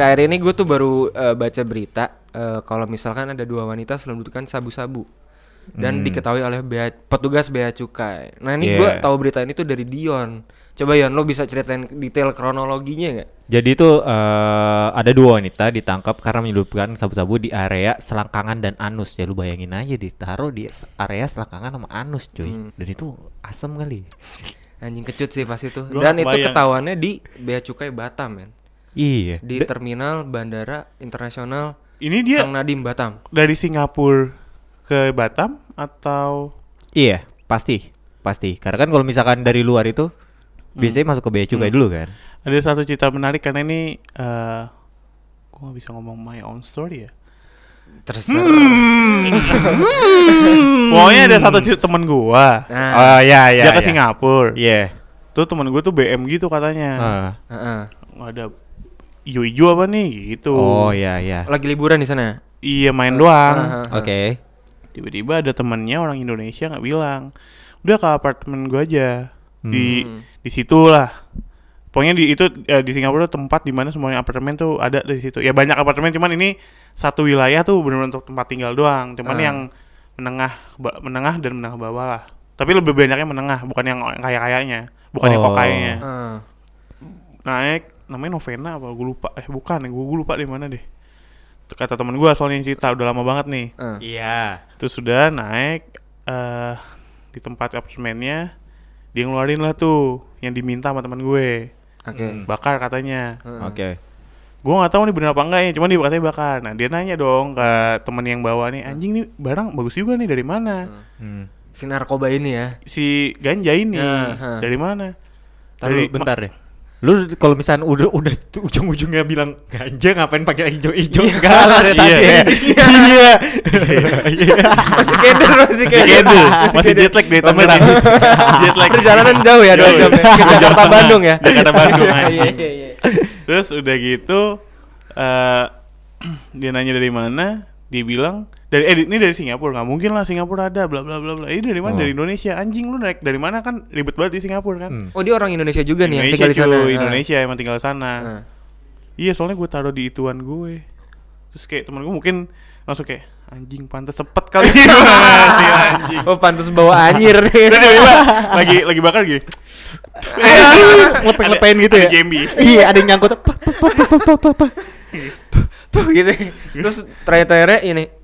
Akhir-akhir ini gue tuh baru eh, baca berita eh, kalau misalkan ada dua wanita selundupkan sabu-sabu dan diketahui oleh bea, petugas bea cukai. Nah, ini gue Yeah. tahu berita ini tuh dari Dion. Coba Yon, lo bisa ceritain detail kronologinya nggak? Jadi itu eh, ada dua wanita ditangkap karena menyelundupkan sabu-sabu di area selangkangan dan anus. Ya lu bayangin aja ditaruh di area selangkangan sama anus, cuy. Hmm. Dan itu asem kali. Anjing kecut sih pas itu. Gua Dan itu ketahuannya di bea cukai Batam, men. Iya. Di Da- terminal bandara internasional Ini dia Kang Nadim Batam. dari Singapura ke Batam atau iya, pasti. Pasti. Karena kan kalau misalkan dari luar itu biasanya masuk ke bea cukai dulu kan. ada satu cerita menarik karena ini eh gua nggak bisa ngomong my own story ya. Terserah. Pokoknya ada satu cerita temen gua. Nah, Oh iya iya. dia ke iya. Singapura. Iya. Tuh temen gua tuh BM gitu katanya. Ah. heeh. Ada ijo-ijo apa nih gitu. Oh iya iya. Lagi liburan di sana. Iya main doang. Oke. Tiba-tiba ada temennya orang Indonesia nggak bilang, udah ke apartemen gua aja di Hmm. di situ lah. Pokoknya di itu eh, di Singapura tuh tempat di mana semuanya apartemen tuh ada di situ. Ya banyak apartemen cuman ini satu wilayah tuh benar-benar untuk tempat tinggal doang. Cuman Ah. yang menengah menengah dan menengah bawah lah. Tapi lebih banyaknya menengah, bukan yang kaya-kayanya, bukan yang Oh. kokainya. Heeh. Naik namanya Novena apa gue lupa. Eh bukan, gue lupa di mana deh. Kata temen gua soalnya yang cerita udah lama banget nih. Heeh. Iya. Terus sudah naik eh di tempat apartemennya dia ngeluarin lah tuh yang diminta sama teman gue Oke. bakar katanya Heeh. Oke. gue nggak tahu nih bener apa enggak ya cuman dia katanya bakar nah dia nanya dong ke temen yang bawa nih anjing nih barang bagus juga nih dari mana Hmm. Si narkoba ini ya. si ganja ini Ya, dari mana Taruh Dari- bentar deh. Lu kalau misalnya udah udah tuh ujung-ujungnya bilang ganja ngapain pakai hijau-hijau segala dari Iya. tadi. Iya. Iya. Masih keder, masih keder. masih jet lag dari Tangerang jet lag Perjalanan jauh ya, dua jam ya. Ke Jakarta. Bandung ya. Jakarta Bandung, Iya, iya, iya. Terus udah gitu eh dia nanya dari mana? Dia bilang dari eh ini dari Singapura. nggak mungkin lah Singapura ada bla bla bla bla. Ini dari mana? Oh. Dari Indonesia. Anjing lu naik dari mana kan ribet banget di Singapura kan? Hmm. Oh, dia orang Indonesia juga nih yang Indonesia, tinggal di sana. cuy. Ah. Indonesia emang tinggal di sana. Ah. Iya, soalnya gue taruh di ituan gue. Terus kayak temen gue mungkin langsung kayak anjing pantas sepet kali. Si anjing. Oh, pantas bawa anjir nih. Terus tiba-tiba lagi lagi bakar gini. Ngepeng-ngepen gitu ya. Iya, ada yang nyangkut. Tuh gitu. Terus terakhir-terakhirnya ini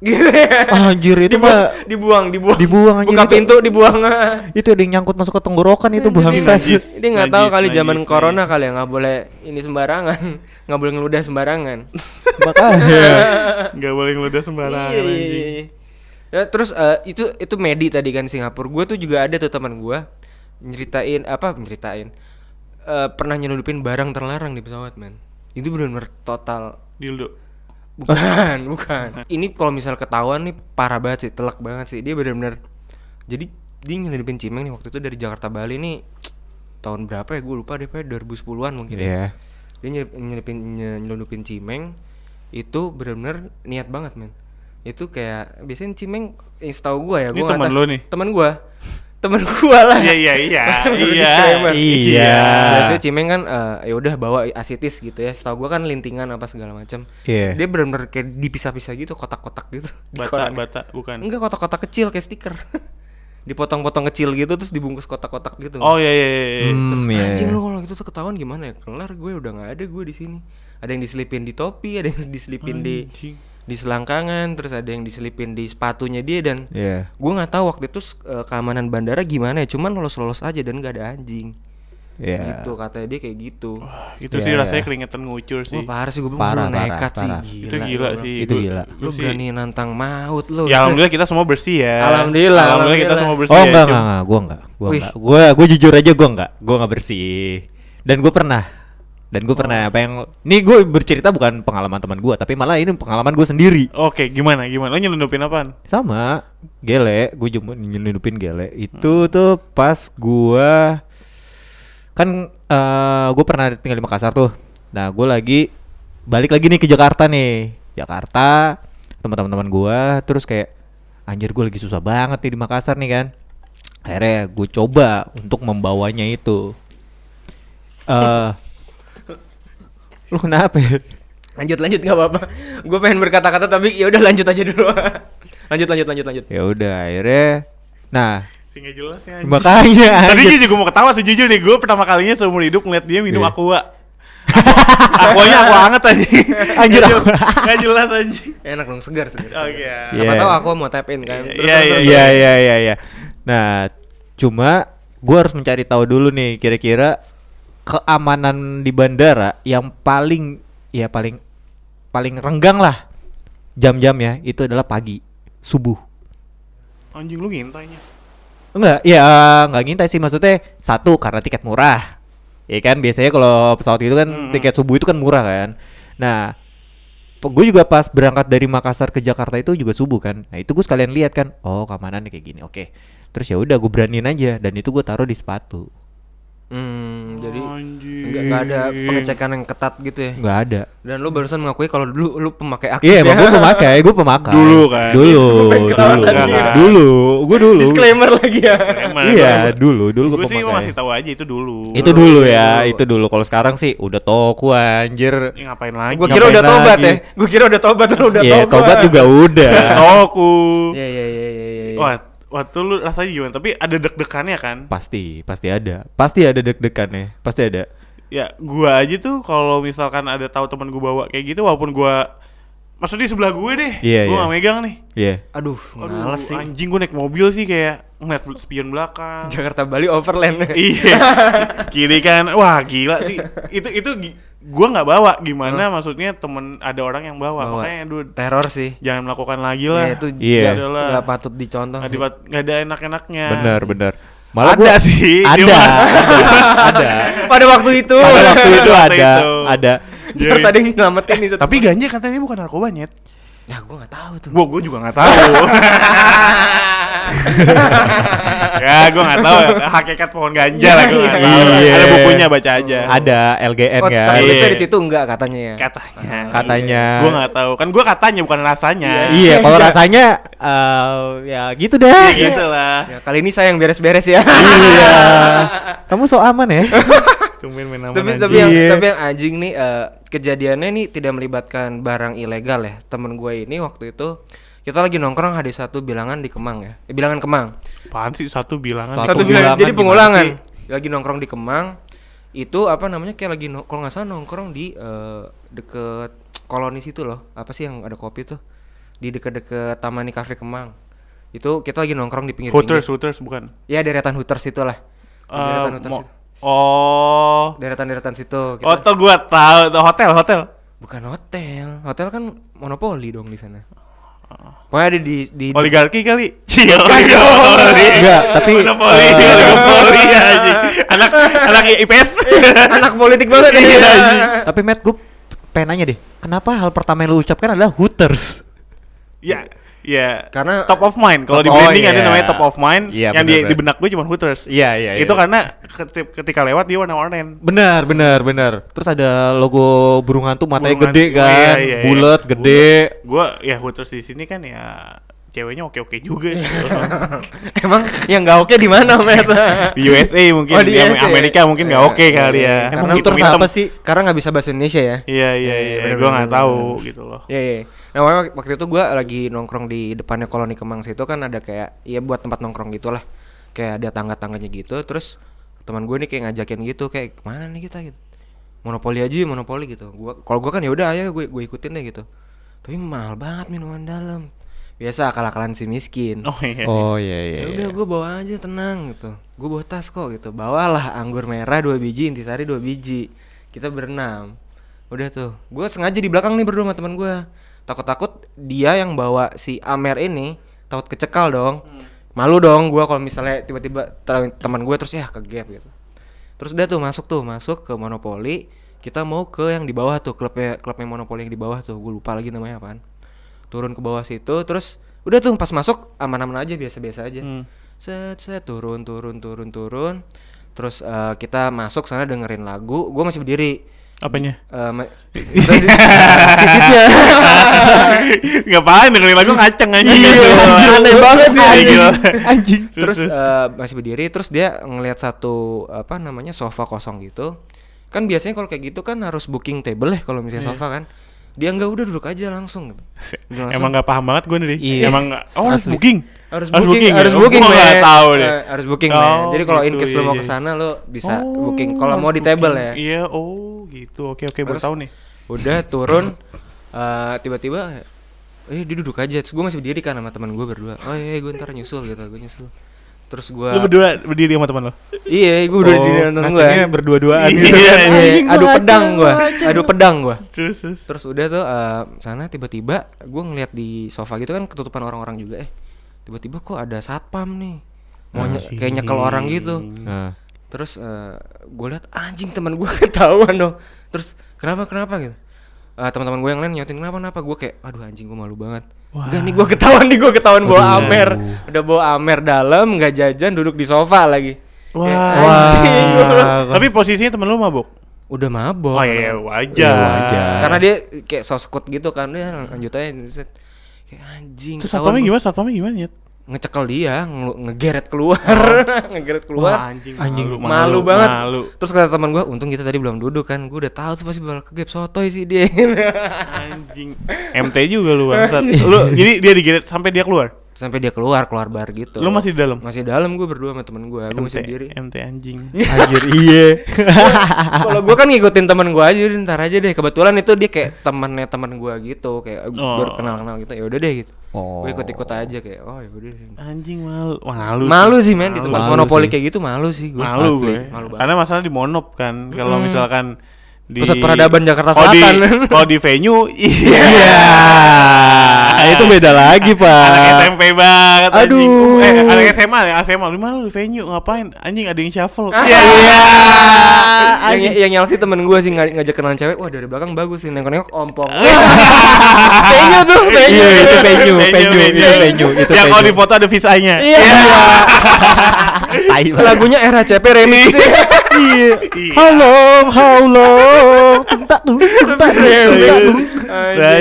gitu ya. Anjir itu mah dibuang, dibuang. dibuang anjir Buka itu. pintu dibuang. Itu ada yang nyangkut masuk ke tenggorokan itu bangsa. Dia nggak tahu kali najis, zaman najis. corona kali ya nggak boleh ini sembarangan, nggak boleh ngeludah sembarangan. Makanya. Nggak boleh ngeludah sembarangan Iya, iya, anjing. iya. Ya terus eh, itu itu Medi tadi kan Singapura. Gue tuh juga ada tuh teman gue nyeritain apa nyeritain eh, pernah nyelundupin barang terlarang di pesawat men. Itu benar-benar total Dildo. Bukan bukan. Ini kalau misal ketahuan nih parah banget sih, telak banget sih. Dia benar-benar jadi dia nyelundupin cimeng nih waktu itu dari Jakarta Bali nih tahun berapa ya gue lupa deh pokoknya 2010-an mungkin ya Iya. dia nyelip- nyelipin nye- nyelundupin cimeng itu bener-bener niat banget men itu kayak biasanya cimeng eh, setahu gua ya temen tahu- lu nih? temen gua temen gua lah Iya iya iya. Iya. disclaimer. Iya. biasanya cimeng kan eh, ya udah bawa asitis gitu ya setahu gua kan lintingan apa segala macam Iya. dia bener-bener kayak dipisah-pisah gitu kotak-kotak gitu di Bata koran. bata bukan. enggak kotak-kotak kecil kayak stiker dipotong-potong kecil gitu terus dibungkus kotak-kotak gitu Oh iya iya iya. iya. Terus Hmm, iya. anjing lu kalau gitu tuh ketahuan gimana ya? Kelar gue udah nggak ada gue di sini. Ada yang diselipin di topi, ada yang diselipin di Anjing. di selangkangan, terus ada yang diselipin di sepatunya dia dan Iya. gue nggak tahu waktu itu eh, keamanan bandara gimana ya. Cuman lolos-lolos aja dan nggak ada anjing. Iya. Gitu katanya dia kayak gitu. Itu Iya, sih iya. rasanya keringetan ngucur sih. Wah parah sih gue Parah, belum parah, nekat sih parah. gila. itu gila sih. Itu gila. Lu sih- berani nantang maut lu. Ya alhamdulillah kita semua bersih ya. Alhamdulillah, Alhamdulillah kita alhamdulillah. semua bersih. Oh ya. enggak, Cuma- enggak, enggak, gua enggak, gua Wih. enggak. Gua gua jujur aja gua enggak, gua enggak bersih. Dan gua pernah. Dan gua pernah apa yang Nih gue bercerita bukan pengalaman teman gua, tapi malah ini pengalaman gua sendiri. Oke, gimana gimana? Lo nyelundupin apaan? Sama gele, gue cuma nyelundupin gele. Itu tuh pas gua kan eh gue pernah tinggal di Makassar tuh. Nah, gue lagi balik lagi nih ke Jakarta nih. Jakarta, teman-teman gua terus kayak anjir gue lagi susah banget nih di Makassar nih kan. Akhirnya gue coba untuk membawanya itu. Eh Lu kenapa ya? Lanjut lanjut nggak apa-apa. Gue pengen berkata-kata tapi ya udah lanjut aja dulu. lanjut lanjut lanjut lanjut. Ya udah akhirnya Nah, Sih nggak jelas ya. anjing. makanya Tadi anjir. gue juga mau ketawa sejujur nih gue pertama kalinya seumur hidup ngeliat dia minum Iya. aqua. Aquanya aqua hangat anjing. Anjir, Nggak aqua. jelas- Nggak jelas anjing. Enak dong segar segar. Oke. Iya. Siapa tahu aku mau tap in kan. Iya, Terus, iya, terus, terus. Iya iya iya iya. Nah, cuma gua harus mencari tahu dulu nih kira-kira keamanan di bandara yang paling ya paling paling renggang lah jam-jamnya itu adalah pagi subuh. Anjing lu ngintainya. Enggak, ya nggak ngintai sih maksudnya satu karena tiket murah. Ya kan biasanya kalau pesawat itu kan Hmm. tiket subuh itu kan murah kan. Nah, gue juga pas berangkat dari Makassar ke Jakarta itu juga subuh kan. Nah itu gue sekalian lihat kan, oh keamanannya kayak gini, oke. Terus ya udah gue beraniin aja dan itu gue taruh di sepatu. Hmm, jadi nggak nggak ada pengecekan yang ketat gitu ya. Nggak ada. Dan lu barusan mengakui kalau dulu lu pemakai aktif Iya, ya. gue pemakai, gue pemakai. Dulu kan? Dulu, pengen ketawa dulu, ya. dulu, gue dulu. Disclaimer lagi ya. Emang, Iya, dulu, dulu gue Gue sih mau pemakai. ngasih tahu aja itu dulu. Itu dulu ya, Dulu. itu dulu. Kalau sekarang sih udah toko anjir. Ya, ngapain lagi? Gue kira udah tobat ya. Gue kira udah tobat udah Iya, tobat. tobat juga udah. Toku. Iya iya iya iya iya. Wah, waktu lu rasanya gimana? Tapi ada deg-degannya kan? Pasti, pasti ada. Pasti ada deg-degannya. Pasti ada. Ya, gua aja tuh kalau misalkan ada tahu teman gua bawa kayak gitu walaupun gua maksudnya di sebelah gue deh. Iya, gua iya. nggak megang nih. Iya. Aduh, Aduh, males sih. anjing gue naik mobil sih kayak ngeliat spion belakang. Jakarta Bali overland. iya. Kiri kan. Wah, gila sih. Itu itu gua nggak bawa. Gimana maksudnya temen ada orang yang bawa. Bawa. Makanya aduh Teror sih. jangan melakukan lagi lah. Ya itu Iya. nggak- Udahlah. nggak patut dicontoh Nggak sih. dibat- nggak ada enak-enaknya. Benar, benar. Ada gua- sih, Ada. cuma- ada. ada. Pada waktu itu. Pada waktu itu Waktu ada. itu. Ada. Harus ada yang nyelamatin nih. Tapi ganja katanya bukan narkoba nyet. ya gue nggak tahu tuh. Gua gua juga nggak tahu. ya gua nggak tahu hakikat pohon ganja lah tahu. Iya. Ada bukunya baca aja. Ada LGN Oh, kan. tertulisnya Iya. di situ enggak katanya ya. Katanya. Katanya. Gua nggak tahu. Kan gua katanya bukan rasanya. Iya, kalau rasanya eh, ya gitu deh. Ya gitu lah. Ya, kali ini saya yang beres-beres ya. Iya. Kamu so aman ya? Tumben main tapi nama tapi yang Iya. tapi yang anjing nih eh, kejadiannya nih tidak melibatkan barang ilegal ya. Temen gue ini waktu itu kita lagi nongkrong hari satu bilangan di Kemang ya. Eh, bilangan Kemang. Apaan sih satu bilangan? Satu Satu, bilangan, bilangan jadi pengulangan. sih? Lagi nongkrong di Kemang. Itu apa namanya kayak lagi no- kalau nggak salah nongkrong di eh, deket koloni situ loh. Apa sih yang ada kopi tuh? Di deket-deket Tamani Cafe Kemang. Itu kita lagi nongkrong di pinggir-pinggir. Hooters, Hooters bukan. Ya deretan Hooters itulah. Eh, deretan Hooters mo- itu. Oh. Deretan-deretan situ. Oh, tuh gua tahu tuh hotel, hotel. Bukan hotel. Hotel kan monopoli dong di sana. Pokoknya ada di di Oligarki kali. Iya, Enggak, tapi monopoli, eh, monopoli anjing. Anak anak IPS. anak politik banget ya. Iya, anjing. tapi Matt gue pengen nanya deh, kenapa hal pertama yang lu ucapkan adalah Hooters? Ya, ya. Karena- top of mind. Kalau Top- di oh, branding ada iya. namanya top of mind. Iya, yang di, bener, di bener. benak gue cuma Hooters. Iya, iya, Itu karena keti- ketika lewat dia warna-warni. Benar, benar, benar. Terus ada logo burung hantu matanya Burung gede hantu, kan, iya, iya, iya. bulat, gede. Gue ya Hooters di sini kan ya ceweknya oke-oke juga. gitu. Emang yang nggak oke di mana, Met? di USA mungkin, Oh, di USA. Amerika mungkin nggak oke Iya, kali iya. ya. Karena Emang Hooters hitam-hitam. apa sih? Karena nggak bisa bahasa Indonesia ya. Iya iya Iya, iya, gue nggak tahu gitu loh. Iya, iya. Nah, waktu- waktu itu gua lagi nongkrong di depannya koloni Kemang situ kan ada kayak ya buat tempat nongkrong gitulah. Kayak ada tangga-tangganya gitu. Terus teman gue nih kayak ngajakin gitu kayak ke mana nih kita gitu. Monopoli aja ya, monopoli gitu. Gua kalau gua kan ya udah ayo gue gue ikutin deh gitu. Tapi mahal banget minuman dalam. Biasa akal-akalan si miskin. Oh iya. Oh iya iya. ya iya. udah gue bawa aja tenang gitu. Gue bawa tas kok gitu. Bawalah anggur merah dua biji intisari dua biji. Kita berenam. Udah tuh. Gue sengaja di belakang nih berdua sama teman gue takut-takut dia yang bawa si Amer ini takut kecekal dong. Malu dong gue kalau misalnya tiba-tiba te- teman gue terus ya ke gap gitu. Terus udah tuh masuk tuh masuk ke monopoli. Kita mau ke yang di bawah tuh klubnya klubnya monopoli yang di bawah tuh. Gue lupa lagi namanya apaan turun ke bawah situ terus udah tuh pas masuk aman-aman aja biasa-biasa aja Hmm. set set turun turun turun turun terus eh, kita masuk sana dengerin lagu gue masih berdiri Apanya? Eh, Titiknya. Ngapain dengerin lagu ngaceng aja Iya, gitu. aneh banget sih, Iya, anjing. Anjing. terus eh, masih berdiri terus dia ngelihat satu apa namanya sofa kosong gitu kan biasanya kalau kayak gitu kan harus booking table ya kalau misalnya sofa kan dia nggak udah duduk aja langsung. Udah langsung. Emang gak paham banget gue nih. Iya. Emang nggak. Oh harus Asli. booking. harus booking, ya? harus Oh, booking, gua nggak men. tahu deh. Eh, harus booking, Oh. Jadi kalau in gitu, case lu iya, mau iya. ke sana lu bisa Oh, booking. Kalau harus mau di table booking. ya. Iya, oh gitu. Oke oke baru tahu nih. Udah turun eh, tiba-tiba eh dia duduk aja terus gue masih berdiri kan sama teman gue berdua oh iya gue ntar nyusul gitu gue nyusul terus gue Lu berdua berdiri sama teman lo. iya gue berdua di temen gue ngacengnya berdua-duaan Iya, gitu. Iya. Iya, Anjing, adu gua pedang gua. aceng. adu pedang gue Terus terus. terus udah tuh eh, sana tiba-tiba gue ngeliat di sofa gitu kan ketutupan orang-orang juga eh. Tiba-tiba kok ada satpam nih. Mau nye- kayak nyekel orang gitu. Nah, terus gue liat anjing teman gue ketahuan dong. Terus kenapa kenapa? gitu Eh, teman-teman gue yang lain nyautin kenapa kenapa gue kayak aduh anjing gue malu banget Enggak nih gue ketahuan nih gue ketahuan bawa amer udah bawa amer dalam nggak jajan duduk di sofa lagi Wah. anjing gua bilang. Tapi posisinya temen lu mabuk. udah mabok Oh iya Iya, wajar. wajar. karena dia kayak soskut gitu kan dia lanjut aja kayak anjing Terus satpamnya gimana? Satpamnya gimana ya? Ngecekel dia ngegeret keluar ngegeret keluar Wah, anjing, Anjing, malu, malu, banget Malu. terus kata teman gue untung kita tadi belum duduk kan gue udah tahu tuh pasti bakal kegep sotoy sih dia Anjing. MT juga lu bangsat. lu jadi dia digeret sampai dia keluar. Sampai dia keluar keluar bar gitu Lu masih di dalam. masih dalam gue berdua sama temen gue gue masih MT, sendiri MT anjing. Anjir iya. kalau gue kan ngikutin temen gue aja udah, ntar aja deh kebetulan itu dia kayak temennya temen gue gitu kayak Oh. baru kenal kenal gitu ya udah deh gitu Oh. gue ikut ikut aja kayak oh ya udah. Anjing malu. Malu. malu sih men di tempat monopoli sih. kayak gitu malu sih gue Malu gue. Malu banget. Karena masalah di monop kan. Kalau misalkan di Pusat Peradaban Jakarta Selatan. Kalau di venue iya. Iya. Itu beda lagi, Pak. Anak SMP banget anjing. Aduh. Eh, anak SMA ya, SMA. Lu mana lu di venue ngapain? Anjing ada yang shuffle. Iya. yang yang nyal sih temen gue sih ngaj- ngajak kenalan cewek wah dari belakang bagus sih nengok nengok ompong kayaknya kayaknya Iya, itu venue, venue, itu venue, itu Yang kalau di foto ada visanya. iya banget. lagunya RHCP remix Iya. Iya. Halo, halo. Tuntak tuh, tuntak. Nah,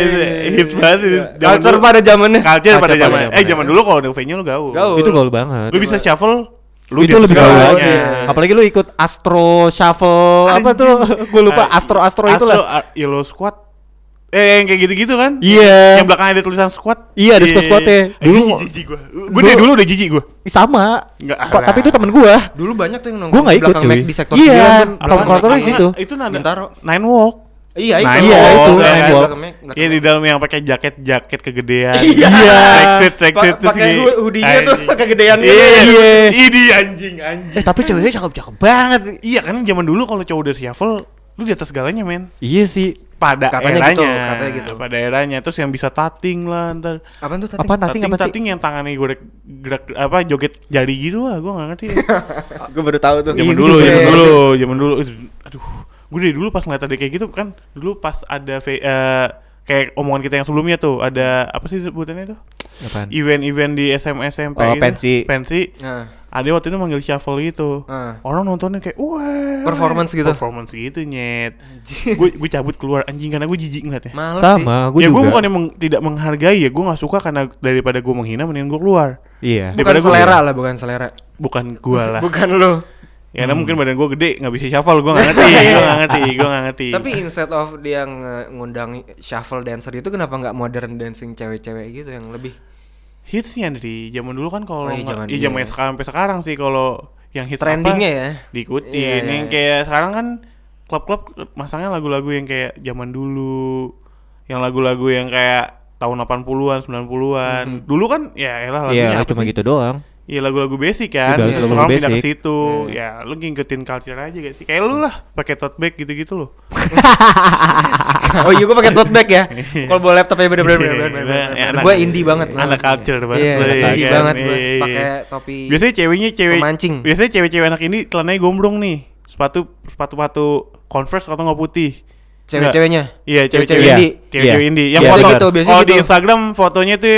hits banget sih. Culture pada zamannya Culture pada Culture pada zaman. Eh zamannya. zaman dulu kalau ada venue lu gaul. Gaul. Itu gaul banget. Lu bisa shuffle. Lu itu di lebih gaul lagi. Apalagi lu ikut Astro Shuffle apa tuh? Gue lupa Ah, Astro Astro itu Astro, lah. ah, Yellow Squad. Eh yang kayak gitu-gitu kan? Iya. Yang belakangnya ada tulisan squad. Iya, ada squad-squadnya. Dulu Dulu- jijik gua. Gua dari dulu udah jijik gua. Sama. Enggak, tapi itu temen gua. dulu banyak tuh yang nongkrong Gua nggak di ikut belakang cuy. Mac di sektor Iya, 9 tuh. Tom Apaan? Carter di Itu- situ. Itu nada Bintaro. Nine Walk. iya itu Nine Iya, Walk, itu, Nine? Walk. Iya di dalam yang pakai jaket jaket kegedean. Iya. Pa- terus pakai hoodie-nya tuh kegedean gitu. Iya. Iya. Ini anjing anjing. Eh tapi ceweknya cakep-cakep banget. Iya kan zaman dulu kalau cowok udah shuffle lu di atas segalanya men. Iya sih. Pada Katanya gitu, eranya, katanya gitu. Pada eranya terus yang bisa tating lah ntar. Apaan tuh tadi? Apa nanti tating, apa sih? tating yang tangannya gue gerak apa joget jari gitu lah gue gak ngerti. Gue baru tahu tuh. zaman dulu, juga zaman ya. dulu, zaman dulu. Aduh, gue dari dulu pas ngeliat ada kayak gitu kan, dulu pas ada ve- eh, kayak omongan kita yang sebelumnya tuh ada apa sih sebutannya tuh? Event-event di SMA SMP. Oh, gitu. pensi. Pensi. Nah, Ada waktu itu manggil shuffle gitu. nah. Orang nontonnya kayak wah Performance gitu. Performance gitu nyet. Gue gue cabut keluar anjing karena gue jijik ngeliatnya. Males sih. Sama, gue ya gue bukan yang tidak menghargai ya, gue nggak suka karena daripada gue menghina mendingan gue keluar. Iya. Bukan Daripada gua- selera lah, bukan selera. Bukan gue lah. Bukan lu. Ya karena mungkin badan gue gede nggak bisa shuffle, gue nggak ngerti, gue nggak ngerti, gue nggak ngerti. Tapi instead of dia ngundang shuffle dancer itu kenapa nggak modern dancing cewek-cewek gitu yang lebih hitsnya dari zaman dulu kan kalau Oh, iya, zaman iya zaman ya. sekarang sampai sekarang sih kalau yang hits trendingnya apa, ya? diikutin. Iya, iya, yang iya. kayak sekarang kan klub-klub masangnya lagu-lagu yang kayak zaman dulu, yang lagu-lagu yang kayak tahun 80-an, 90-an. Mhm. Dulu kan ya elah lagunya Iya, apa cuma sih? gitu doang. Iya lagu-lagu basic kan. Udah, lagu-lagu orang pindah ke situ. Iya. Ya lu ngikutin culture aja gak sih? Kayak lu lah pakai tote bag gitu-gitu loh. oh iya gue pakai tote bag ya. Kalau bawa laptop ya bener-bener bener-bener. Iya, bener-bener. anak- Gue indie banget. Anak culture banget. Iya, lu, ya indie kan? banget gue. Iya, iya. Pakai topi. Biasanya ceweknya cewek Pemancing. Biasanya cewek-cewek anak ini celananya gombrong nih. Sepatu sepatu-sepatu Converse atau nggak putih. Cewek-ceweknya. Iya, Cewek-cewek cewek-cewek indie. Cewek-cewek Iya. indie. Yang Iya, foto gitu, biasanya kalau di gitu. Instagram fotonya tuh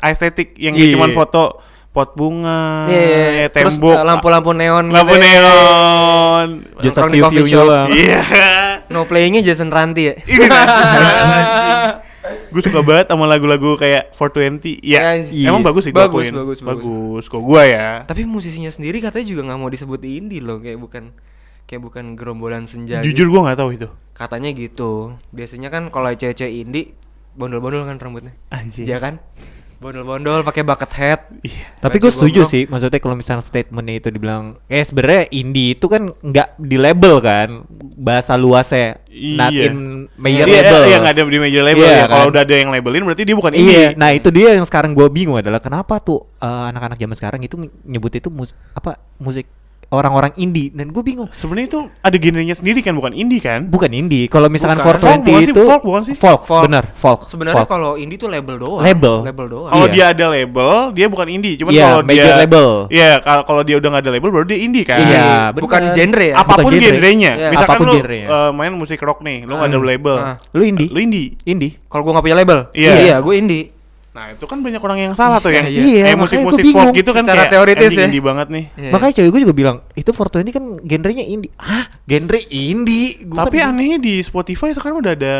estetik yang Iya. cuma foto pot bunga, Iya, iya, iya. ya, Terus tembok, uh, lampu-lampu neon. lampu gitu ya. neon. Just a di view doang. Iya. No playingnya Jason Ranti ya. gue suka banget sama lagu-lagu kayak 420 ya Iya. emang bagus sih Bagus, bagus, bagus. bagus kok gua ya Tapi musisinya sendiri katanya juga nggak mau disebut indie loh, kayak bukan kayak bukan gerombolan senja Jujur gitu. gua nggak tahu itu. katanya gitu biasanya kan kalau cewek-cewek indie bondol-bondol kan rambutnya Anjir. Iya kan bondol-bondol pakai bucket hat Iya. Tapi gue setuju sih, maksudnya kalau misalnya statementnya itu dibilang, eh sebenarnya indie itu kan nggak di label kan, bahasa luasnya, not Iya. in major Iya, label. Iya, nggak ada di major label Iya, ya. Kalau kan? udah ada yang labelin berarti dia bukan Iya, indie. nah itu dia yang sekarang gue bingung adalah kenapa tuh eh, anak-anak zaman sekarang itu nyebut itu mus apa musik orang-orang indie dan gue bingung. Sebenarnya itu ada genrenya sendiri kan, bukan indie kan? Bukan indie, kalau misalkan Bukan. 420 Folk bukan sih? itu Folk bukan sih? folk, Folk. bener, folk. sebenarnya kalau indie tuh label doang Label. label doang Kalau Iya. dia ada label, dia bukan indie. Cuman Iya, kalau dia label. Iya, kalau kalau dia udah nggak ada label baru dia indie kan. Iya, bukan bener. genre ya Apa pun Bukan genre. genrenya. Iya. Misalkan Apa pun lu genrenya. eh, main musik rock nih, lu nggak ada Hmm. label. Ah. Lu indie? Lu indie. Indie. kalau gua nggak punya label Iya. iya gue indie Nah, itu kan banyak orang yang salah tuh yang Iya, kayak makanya musik-musik bingung. gitu kan Secara kayak teoritis ya. indie banget nih. Iya. Makanya cewek gue juga bilang, itu Fortune ini kan genrenya indie. Hah? Genre indie? Gua Tapi kan- anehnya di Spotify sekarang udah ada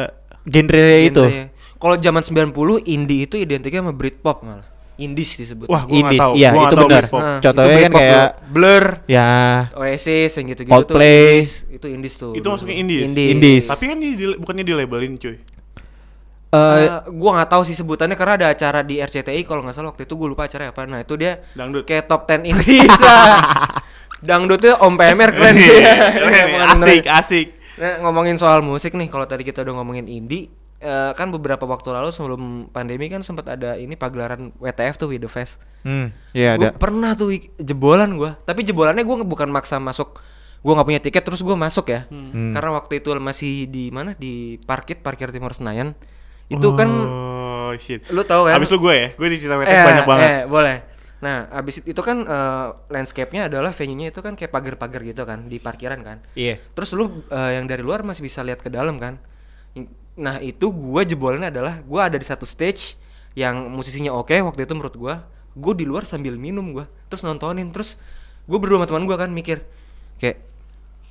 genre itu. Genre. kalau zaman 90 indie itu identiknya sama Britpop malah indies disebut Wah, gua Indies, tahu. iya, Gua nggak itu benar. Nah, Contohnya itu kan kayak- tuh. Blur Ya, Oasis yang gitu-gitu Coldplay. itu indies tuh itu masuknya indies. indies, Indies. Tapi kan di, di- bukannya di labelin cuy. Eh, Eh, gua nggak tahu sih sebutannya karena ada acara di RCTI kalau nggak salah waktu itu gue lupa acara apa nah itu dia Dangdut. kayak top 10 indies dangdutnya Om PMR keren sih ya. Asik, asik. Nah, ngomongin soal musik nih, kalau tadi kita udah ngomongin indie, eh, kan beberapa waktu lalu sebelum pandemi kan sempat ada ini pagelaran WTF tuh With The Fest. hmm, iya Gue ada. pernah tuh jebolan gua, tapi jebolannya gua nge- bukan maksa masuk. Gua nggak punya tiket terus gua masuk ya. Hmm. Karena waktu itu masih di mana di parkit parkir Timur Senayan. Itu kan Oh, shit. lu tahu kan? Habis lu gue ya, gue di cerita WTF Eh, banyak banget. eh, boleh. Nah, abis itu kan eh, landscape-nya adalah venue-nya itu kan kayak pagar-pagar gitu kan di parkiran kan. Iya. Terus lu eh, yang dari luar masih bisa lihat ke dalam kan. Nah, itu gua jebolnya adalah gua ada di satu stage yang musisinya oke waktu itu menurut gua. Gue di luar sambil minum gua, terus nontonin terus gue berdua sama teman gua kan mikir kayak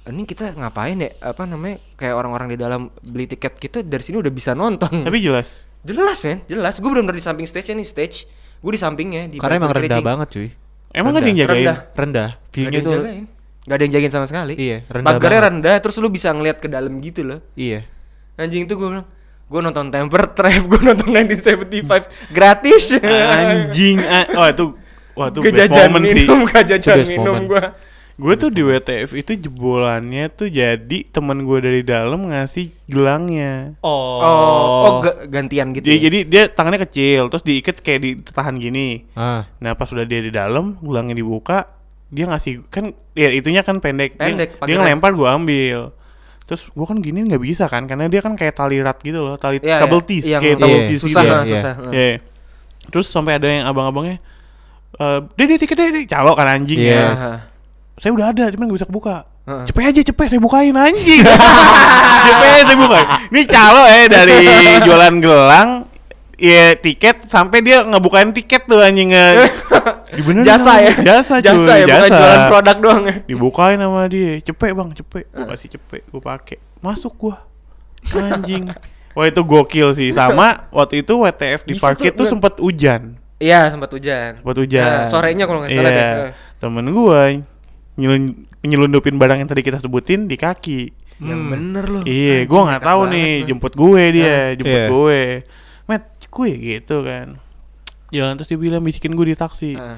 ini kita ngapain ya apa namanya kayak orang-orang di dalam beli tiket kita dari sini udah bisa nonton Tapi jelas. jelas men jelas gue benar-benar di samping stage nih stage gue di sampingnya di Karena emang rendah banget cuy. Emang gak ada yang Rendah, jagain? rendah. Rendah. Gak ada View-nya yang tuh jagain Gak ada yang jagain sama sekali Iya, rendah Pagarnya rendah Terus lu bisa ngeliat ke dalam gitu loh Iya. Anjing itu gue bilang Gue nonton Temper Trap Gue nonton 1975 Gratis Anjing. ah- Wah, itu wah itu Gue best jajan moment sih. minum Gue jajan minum gue Gue tuh di WTF itu jebolannya tuh jadi temen gue dari dalam ngasih gelangnya. Oh. Oh, oh ga- gantian gitu Jadi, ya? jadi dia tangannya kecil, terus diikat kayak ditahan gini. Ah. Nah pas sudah dia di dalam, gelangnya dibuka, dia ngasih kan ya itunya kan pendek. Dia- Pendek, dia, pageran. ngelempar gue ambil. Terus gue kan gini nggak bisa kan, karena dia kan kayak tali rat gitu loh, tali Iya, double iya. tees, Yang kayak Iya, tees Susah gitu. nah, Iya, susah Iya. Terus sampai ada yang abang-abangnya, eh deh deh tiket deh, deh. calo kan anjing Iya. ya. Saya udah ada, cuman gak bisa kebuka. Cepet aja, cepet saya bukain anjing. cepet saya bukain. Ini calo eh dari jualan gelang ya tiket sampai dia ngebukain tiket tuh anjing eh. Dibenerin Jasa ya Jasa cuy, Jasa ya bukan jualan produk doang ya Dibukain sama dia. Cepet Bang, cepet. Gua kasih cepet, gua pakai. Masuk gua. Anjing. Wah itu gokil sih sama waktu itu WTF di Bisa parkir tuh, tuh sempet hujan. Iya sempat hujan Sempat hujan. Ya, sorenya kalau nggak salah Iya. deh. Eh. Temen gua nyelun- nyelundupin barang yang tadi kita sebutin di kaki. Yang bener loh Iya, gua nggak tahu nih, lu. jemput gue dia, jemput Iya. gue. Met, gue gitu kan. Jalan terus dia bilang bisikin gue di taksi. Ah.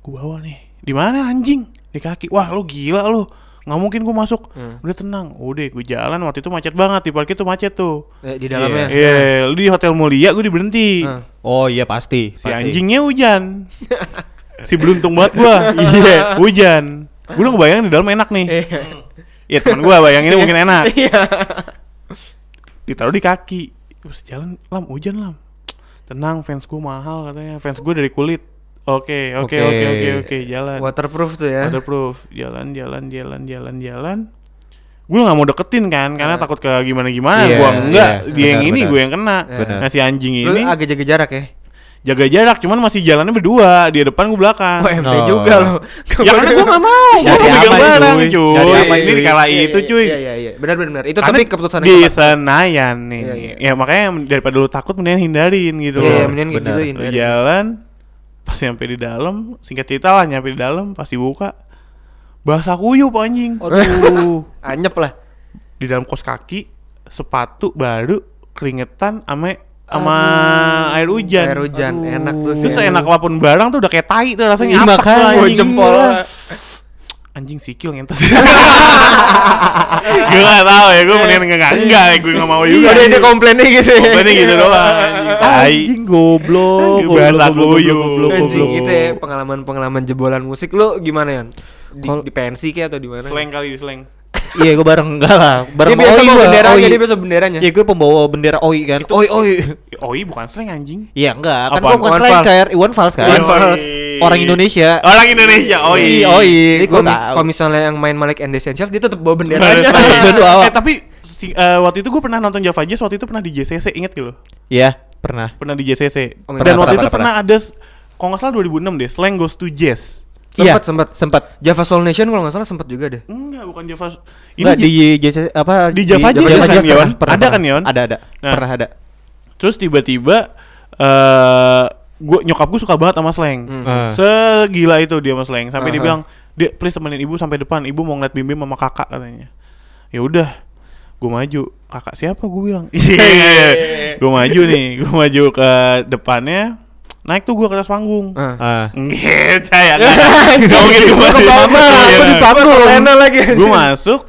Gue bawa nih. Di mana anjing? Di kaki. Wah, lu gila lu. Nggak mungkin gue masuk. Hmm. Udah tenang. Udah, gue jalan waktu itu macet banget. Di parkir tuh macet tuh. Eh, di dalamnya Iya, lu di Hotel Mulia gue berhenti. Ah. Oh iya pasti. Si pasti. anjingnya hujan. si beruntung banget gua. Iya, hujan. Gue udah ngebayangin di dalam enak nih. Iya, teman gua bayanginnya mungkin enak. Iya. Ditaruh di kaki. Terus jalan lam hujan lam. Tenang fans gue mahal katanya. Fans gue dari kulit. Oke oke Oke. oke. oke jalan. Waterproof tuh ya. Waterproof. Jalan jalan jalan jalan jalan. Gue nggak mau deketin kan karena takut ke gimana gimana Iya, gue enggak iya, dia yang ini gue yang kena. Benar. nah si anjing Lu ini. agak jaga jarak ya jaga jarak cuman masih jalannya berdua dia depan gue belakang Wah MT Oh. juga lo ya karena gue gak mau gue mau pegang aman, barang cuy. cuy Nyari aman, ini kala Iya, itu iya, cuy Iya iya iya Benar benar benar. Itu Karena tapi keputusan di Senayan nih. Iya, iya. Ya makanya daripada lu takut mendingan hindarin gitu Iya, loh. iya, mendingan gitu Lu hindari. jalan pas nyampe di dalam, singkat cerita lah nyampe di dalam pas dibuka Bahasa kuyup anjing. Aduh. Anyep lah. Di dalam kos kaki, sepatu baru, keringetan ame sama air hujan. Air hujan Aduh. enak tuh Terus sih. enak apa pun barang tuh udah kayak tai tuh rasanya Iya, tuh, makanya. Oh, anjing. jempol. Anjing sikil ngentos. gue gak tau ya, gue mendingan enggak enggak, gue gak mau juga. Ada dia komplainnya gitu. ya. Komplainnya gitu doang anjing. Tai. Anjing goblok. Bahasa goblok, Anjing goblok. itu ya pengalaman-pengalaman jebolan musik lu gimana ya? Di, di pensi kayak atau di mana? Slang kali, slang. Iya, gue bareng enggak lah. Bareng Dia biasa OI bawa gua, benderanya, OI. dia biasa benderanya. Iya, gue pembawa bendera OI kan. Oi, oi. Oi bukan slang anjing. Iya, enggak. Kan gue bukan Iwan slang kayak Iwan Fals kan. Iwan Fals. Orang Indonesia. Orang Indonesia, oi. Iya, oi. Jadi Gua kalau misalnya yang main Malik and Essentials dia tetap bawa benderanya. bawa. Eh tapi si- eh, waktu itu gue pernah nonton Java Jazz waktu itu pernah di JCC inget gitu Iya, pernah. pernah di JCC Oh, dan pernah, waktu pernah, itu pernah. pernah ada kalau nggak salah 2006 deh Slang Goes to Jazz Sempet, Iya, sempet. Sempat. Java Soul Nation kalau nggak salah sempat juga deh. enggak bukan Java Enggak J- di JC apa di Java Jazz Java kan, Jazz Yon? pernah, pernah, Ada kan, Yon? Ada ada. Nah. Pernah ada. terus tiba-tiba eh gua nyokap gue suka banget sama Slang Hmm. Eh. segila itu dia sama Slang sampai dia Aha. bilang dia please temenin ibu sampai depan ibu mau ngeliat Bim Bim sama kakak katanya ya udah gue maju kakak siapa gue bilang gue maju nih gue maju ke depannya naik tuh gue ke atas panggung Ah. Ah. Nggak, saya nggak Nggak mungkin gue Gua ke Iya, aku di panggung. Lagi. Gue masuk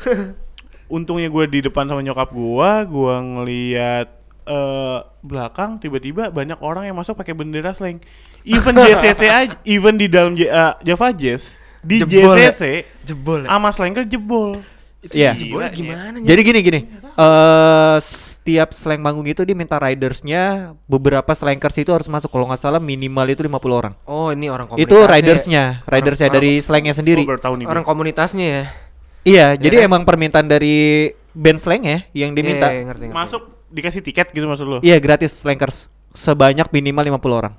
Untungnya gue di depan sama nyokap gue Gue ngeliat eh belakang tiba-tiba banyak orang yang masuk pakai bendera slang Even JCC aja Even di dalam J- eh, Java Jazz Di Jebol ya? JCC Jebol. ya? Sama slanker jebol Itu Iya. jebolnya Gila, gimana? Jadi gini gini. Eh setiap slang manggung itu dia minta ridersnya beberapa slankers itu harus masuk kalau nggak salah minimal itu 50 orang. Oh, ini orang komunitas. Itu ridersnya, ridersnya orang- dari slangnya sendiri. Nih Orang komunitasnya ya. Iya, jadi kan? emang permintaan dari band slang ya yang diminta. Iya, iya, ngerti, ngerti. Masuk dikasih tiket gitu maksud lu Iya, gratis slankers. Sebanyak minimal 50 orang.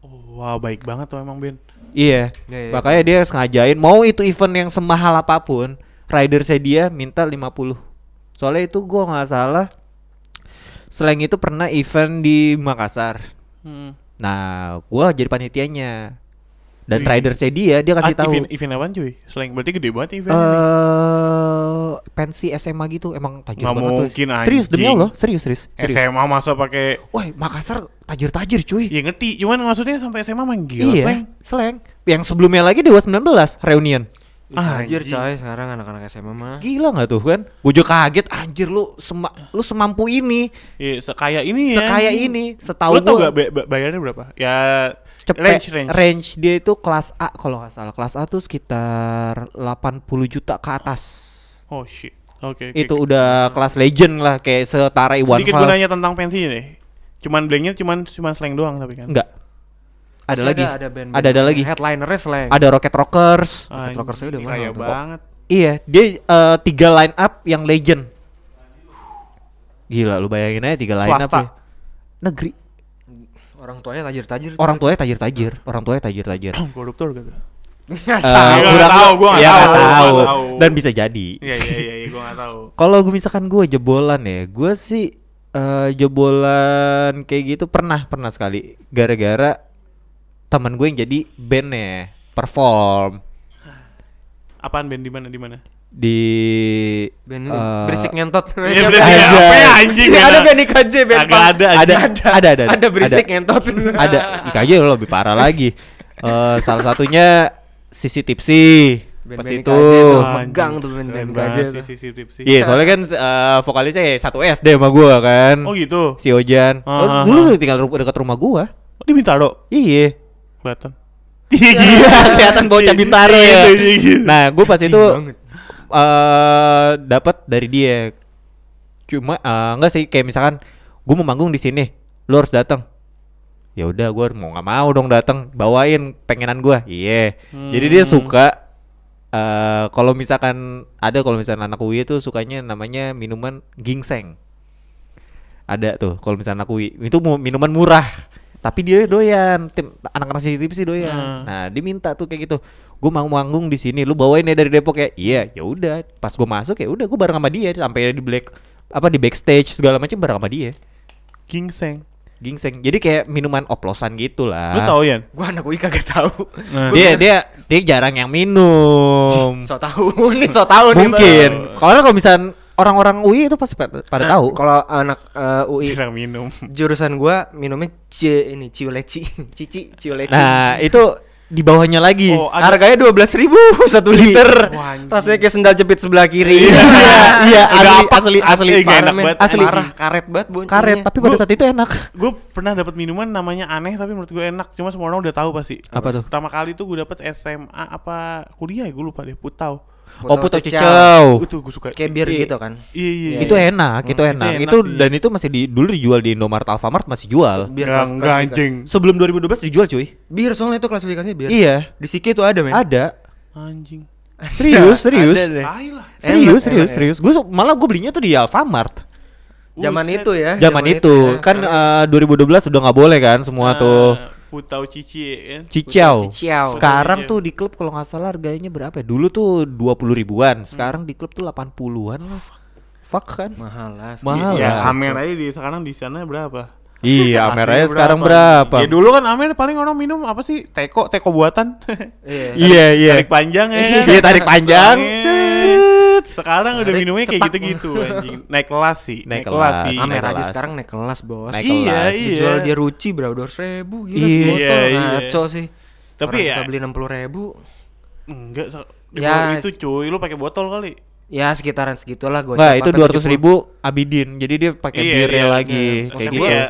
oh, Wah baik banget tuh emang Ben Iya. Iya, iya. Makanya dia sengajain mau itu event yang semahal apa pun, ridersnya dia minta 50. Soalnya itu gua nggak salah Slang itu pernah event di Makassar. hmm. Nah, gua jadi panitianya. Dan Wih. ridersnya dia dia kasih Ah, tahu. Event, event apaan cuy? Slang berarti gede banget event Eh, pensi SMA gitu emang tajir Nggak banget mungkin, tuh. Serius demi. Allah, serius serius. serius. SMA masa pakai Wah, Makassar tajir-tajir cuy. Ya ngerti, cuman maksudnya sampai SMA main gila iya, slang. Yang sebelumnya lagi Dewa 19 reunion. Ah, Anjir coy, sekarang anak-anak SMA mah. Gila nggak tuh kan? Gue juga kaget anjir lu sema lu semampu ini, Iya, sekaya ini ya. sekaya ini. Setahu Lu tau gua gak ba- ba- bayarnya berapa? Ya cepet range range. range dia itu kelas A kalau nggak salah. Kelas A tuh sekitar 80 juta ke atas. Oh shit. Oke. oke, itu oke. udah kelas legend lah kayak setara Iwan Sedikit Fals. gunanya tentang pensi deh. Cuman blanknya cuman cuman slang doang tapi kan. Enggak. Ada Masih lagi. Ada, band, Ada ada lagi. Headlinernya slang. Ada Rocket Rockers. Anjing, Rockers saya udah mahal kaya tuh. banget. Iya, dia eh, tiga line up yang legend. Gila, lu bayangin aja tiga line up ya. Negeri. Orang tuanya tajir-tajir. Orang tuanya tajir-tajir, orang tuanya tajir-tajir. Koruptor gitu. Nggak Eh, tahu. Gua nggak kurang- tahu, gua nggak ya, tahu, nggak nggak tahu. tahu. Dan bisa jadi. Iya iya iya, iya gua gak tahu. Kalau gue misalkan gue jebolan ya, gue sih eh, jebolan kayak gitu pernah pernah sekali. Gara-gara teman gue yang jadi bandnya perform Apaan band di mana di mana? di Band ini eh, berisik ngentot. Iya, Band- berisik. Ada. Apa ya, anjing? Iya, ada Ada. band IKJ, band Agak ada, ada, anjing. ada, ada, Ada berisik ngentot. ada IKJ lo lebih parah lagi Eh, salah satunya sisi tipsi pas itu megang tuh sih, sisi tipsi. iya soalnya kan eh, vokalisnya ya satu SD sama gua kan Oh gitu. si Ojan Ah, Oh, dulu ah. tinggal ru- dekat rumah gua Oh, di Bintaro. iya Kelihatan. Iya, kelihatan bocah Bintaro ya. Gitu, gitu. Nah, gue pas itu banget. eh dapat dari dia. Cuma eh, enggak sih kayak misalkan gue mau manggung di sini, lu harus datang. Ya udah, gue mau nggak mau dong datang, bawain pengenan gue. Iya. Jadi dia Hmm. suka eh kalau misalkan ada kalau misalkan anak UI itu sukanya namanya minuman ginseng. Ada tuh kalau misalkan anak UI itu minuman murah. Tapi dia doyan, tim anak-anak CCTV sih doyan. Hmm. Nah, dia minta tuh kayak gitu. Gue mau manggung di sini, lu bawain ya dari Depok ya. Iya, ya udah. Pas gue masuk ya udah gue bareng sama dia sampai di black apa di backstage segala macam bareng sama dia. Gingseng. Gingseng. Jadi kayak minuman oplosan gitu lah. Lu tahu Yan? Gua anak UI kagak tahu. Nah. Dia dia dia jarang yang minum. So tahu nih, so tahu nih. Mungkin. Kalau kalau misalnya orang-orang UI itu pasti pada, pada Nah, tahu. Kalau anak eh, UI Jarang minum. jurusan gua minumnya C ini ciuleci, cici ciuleci. Nah, itu di bawahnya lagi. Oh, ada- Harganya dua belas ribu satu liter. Wah. Rasanya kayak sendal jepit sebelah kiri. Iya, iya, Agak asli, apa- asli, asli, asli, Parah, enak banget. Asli. Parah, karet banget boncengnya. Karet, tapi pada Gua- saat itu enak. Gue pernah dapat minuman namanya aneh tapi menurut gue enak. Cuma semua orang udah tahu pasti. Apa tuh? Pertama kali tuh gue dapet SMA apa kuliah ya gue lupa deh. Putau. Oh, puto Cicau. Itu gue suka. Kayak bir Iya. gitu kan. Iya iya. Iya, Itu enak, itu Hmm, enak. itu enak Itu sih. dan itu masih di dulu dijual di Indomaret Alfamart masih jual. Bir Enggak, anjing. Sebelum 2012 dijual, cuy. Bir soalnya itu klasifikasinya bir. Iya, Di Siki tuh ada, men. ada. Anjing. Serius, serius. Serius, Enak, serius, enak, serius. Gue malah gue belinya tuh di Alfamart. Zaman itu ya. Zaman itu ya. kan Sekarang- eh, 2012 udah nggak boleh kan semua Nah, tuh. Putau Cici ya kan. Cicau. Cicau. Sekarang Cicau. tuh di klub kalau nggak salah harganya berapa ya? Dulu tuh 20 ribuan, sekarang di klub tuh 80-an lah. Fuck kan? mahal lah. Mahal Ya, lah. Amer aja di sekarang di sana berapa? Iya, Aslinya Ameranya sekarang berapa? Ya dulu kan Amer paling orang minum apa sih? Teko, teko buatan. Iya. Iya, iya. Tarik panjang ya? Iya, tarik panjang. Sekarang udah minumnya kayak gitu-gitu anjing. Naik kelas sih. Naik kelas. sih. Amer Naik aja kelas. sekarang naik kelas, Bos. Naik Iya, kelas. iya. Dijual dia ruci berapa? 200 ribu gila Iya, sebotol. iya. Ngaco sih. Tapi Orang ya- kita beli 60 ribu. Enggak, so- di Ya, itu cuy, lu pakai botol kali. Ya sekitaran segitulah gue. Enggak, itu 200 ribu Abidin. Jadi dia pakai Iya, birnya iya, lagi iya. kayak gitu. ya,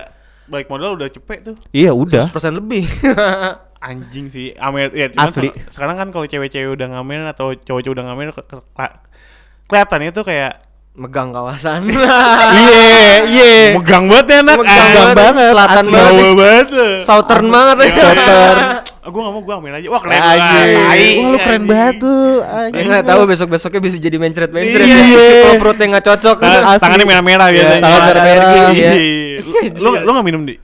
balik modal udah cepet tuh. Iya, udah. persen lebih. Anjing sih, Amer ya cuman Asli. se- Sekarang kan kalau cewek-cewek udah ngamen atau cowok-cowok udah ngamen kelihatannya tuh kayak Megang kawasan. Iya, iya. megang banget enak. Megang Ah, banget, selatan asli. banget. Bawa banget. tuh. Southern banget ya. Southern. Gue gak mau gue amin aja. Wah keren Anjing. banget. Wah, lu keren banget tuh. Ya anjing. nggak tahu besok-besoknya bisa jadi mencret-mencret. Iya. ya. Kalau perutnya nggak cocok. Asli. Tangannya merah-merah biasanya. tangan merah-merah. Iya. Iya. Lu lu gak minum di?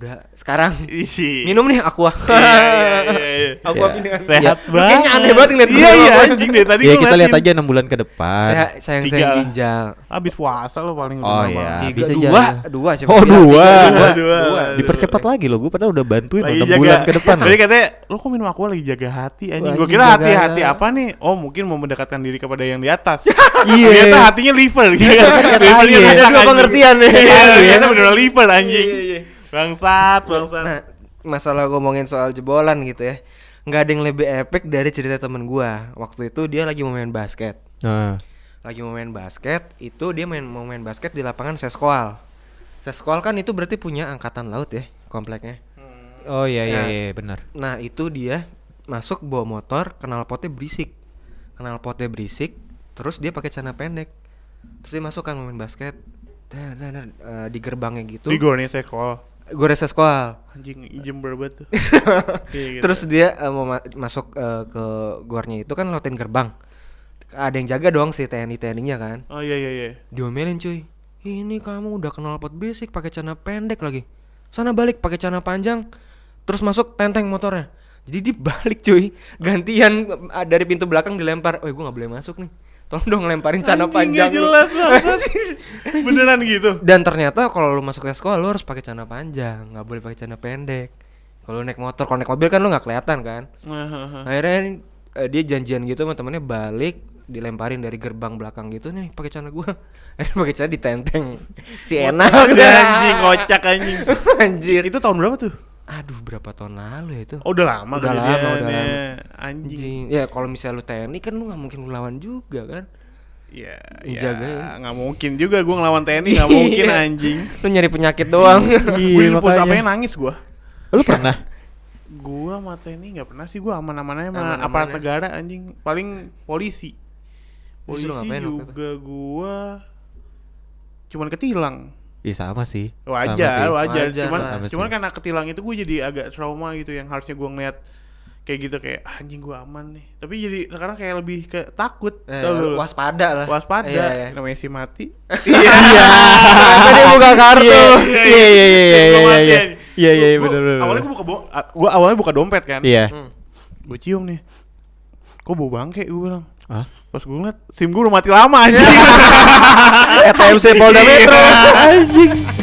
Udah, sekarang Isi. minum nih aqua. Iya, iya, iya, iya. aqua Iya. pilihan. Sehat Ya. banget. Kayaknya aneh banget ngeliat Iya gua iya anjing deh tadi Ya gua kita lihat ngeliatin. aja 6 bulan ke depan. Saya sayang Tiga sayang lah. ginjal. Habis puasa lo paling Oh, udah iya. lama. Tiga, bisa dua, jadi. dua siapa Oh, bilang? dua. Dua, dua. dua. Dipercepat lagi loh, gue padahal udah bantuin Lagi 6 jaga- bulan ke depan. Tadi loh. katanya, lo kok minum aku lagi jaga hati anjing. Wah, Gue kira jaga- hati-hati apa nih? Oh mungkin mau mendekatkan diri kepada yang di atas. Iya. Ternyata hatinya liver. Iya, ternyata Livernya iya. rusak, Dua anjing. pengertian ya. Iya, Iya, ternyata iya. liver anjing. Iya, iya. Bangsat, bangsat. Nah, masalah ngomongin soal jebolan gitu ya. Nggak ada yang lebih epic dari cerita temen gua. Waktu itu dia lagi mau main basket. Nah. Lagi mau main basket, itu dia main mau main basket di lapangan Seskoal. Seskoal kan itu berarti punya angkatan laut ya, kompleknya. Oh iya iya Nah. iya benar. Nah, itu dia masuk bawa motor, knalpotnya berisik. Knalpotnya berisik, terus dia pakai celana pendek. Terus dia masuk kan mau main basket. Dar, dar, dar, eh, di gerbangnya gitu. Di gornya saya call. Gue resa sekolah. Anjing jember banget tuh. Iya, gitu. Terus dia eh, mau ma- masuk eh, ke gornya itu kan lautin gerbang. Ada yang jaga doang si TNI TNI-nya kan. Oh iya iya iya. Diomelin cuy. Ini kamu udah kenal pot basic pakai celana pendek lagi. Sana balik pakai celana panjang. Terus masuk tenteng motornya. Jadi dibalik cuy. Gantian eh, dari pintu belakang dilempar. Oh, gue nggak boleh masuk nih. Tolong dong lemparin celana panjang. nggak lu." jelas. Beneran gitu. Dan ternyata kalau lu masuk ke sekolah lu harus pakai celana panjang, nggak boleh pakai celana pendek. Kalau naik motor, kalau naik mobil kan lu nggak kelihatan kan. Akhirnya eh, dia janjian gitu sama temennya balik dilemparin dari gerbang belakang gitu nih pakai celana gua. Akhirnya pakai celana ditenteng. Si enak anjing kocak anjing. Anjir. Itu tahun berapa tuh? Aduh berapa tahun lalu ya itu? Oh, udah lama Udah lama, kejadiannya. udah lama. Anjing. Anjing. Ya kalau misalnya lu TNI kan lu nggak mungkin lu lawan juga kan. Ya, Dijagain. ya nggak mungkin juga gue ngelawan TNI nggak mungkin Iya. anjing. Lu nyari penyakit doang. gue di pos makanya. apanya nangis gue. Lu pernah? Gua sama TNI nggak pernah sih gue aman-aman aja sama aparat ya. negara anjing. Paling polisi. Polisi juga gua cuman ketilang. Iya sama sih. Sama Wajar, sih. wajar. Wajar, Cuman sama sih. cuman karena ketilang itu gue jadi agak trauma gitu yang harusnya gua ngeliat kayak gitu kayak "Ah, anjing gua aman nih. Tapi jadi sekarang kayak lebih ke takut. Eh, tau waspada lah. Waspada. Iya, iya. Namanya si mati. Iya. Ternyata dia buka kartu. Iya iya iya iya iya iya iya. Iya iya Gua- benar benar. Awalnya gue buka gua awalnya buka dompet kan. Iya. Hmm. Gue cium nih. Kok bau bangke gue bilang. Hah? Pas gue ngeliat SIM gue udah mati lama anjing. ETMC Polda Metro. Anjing.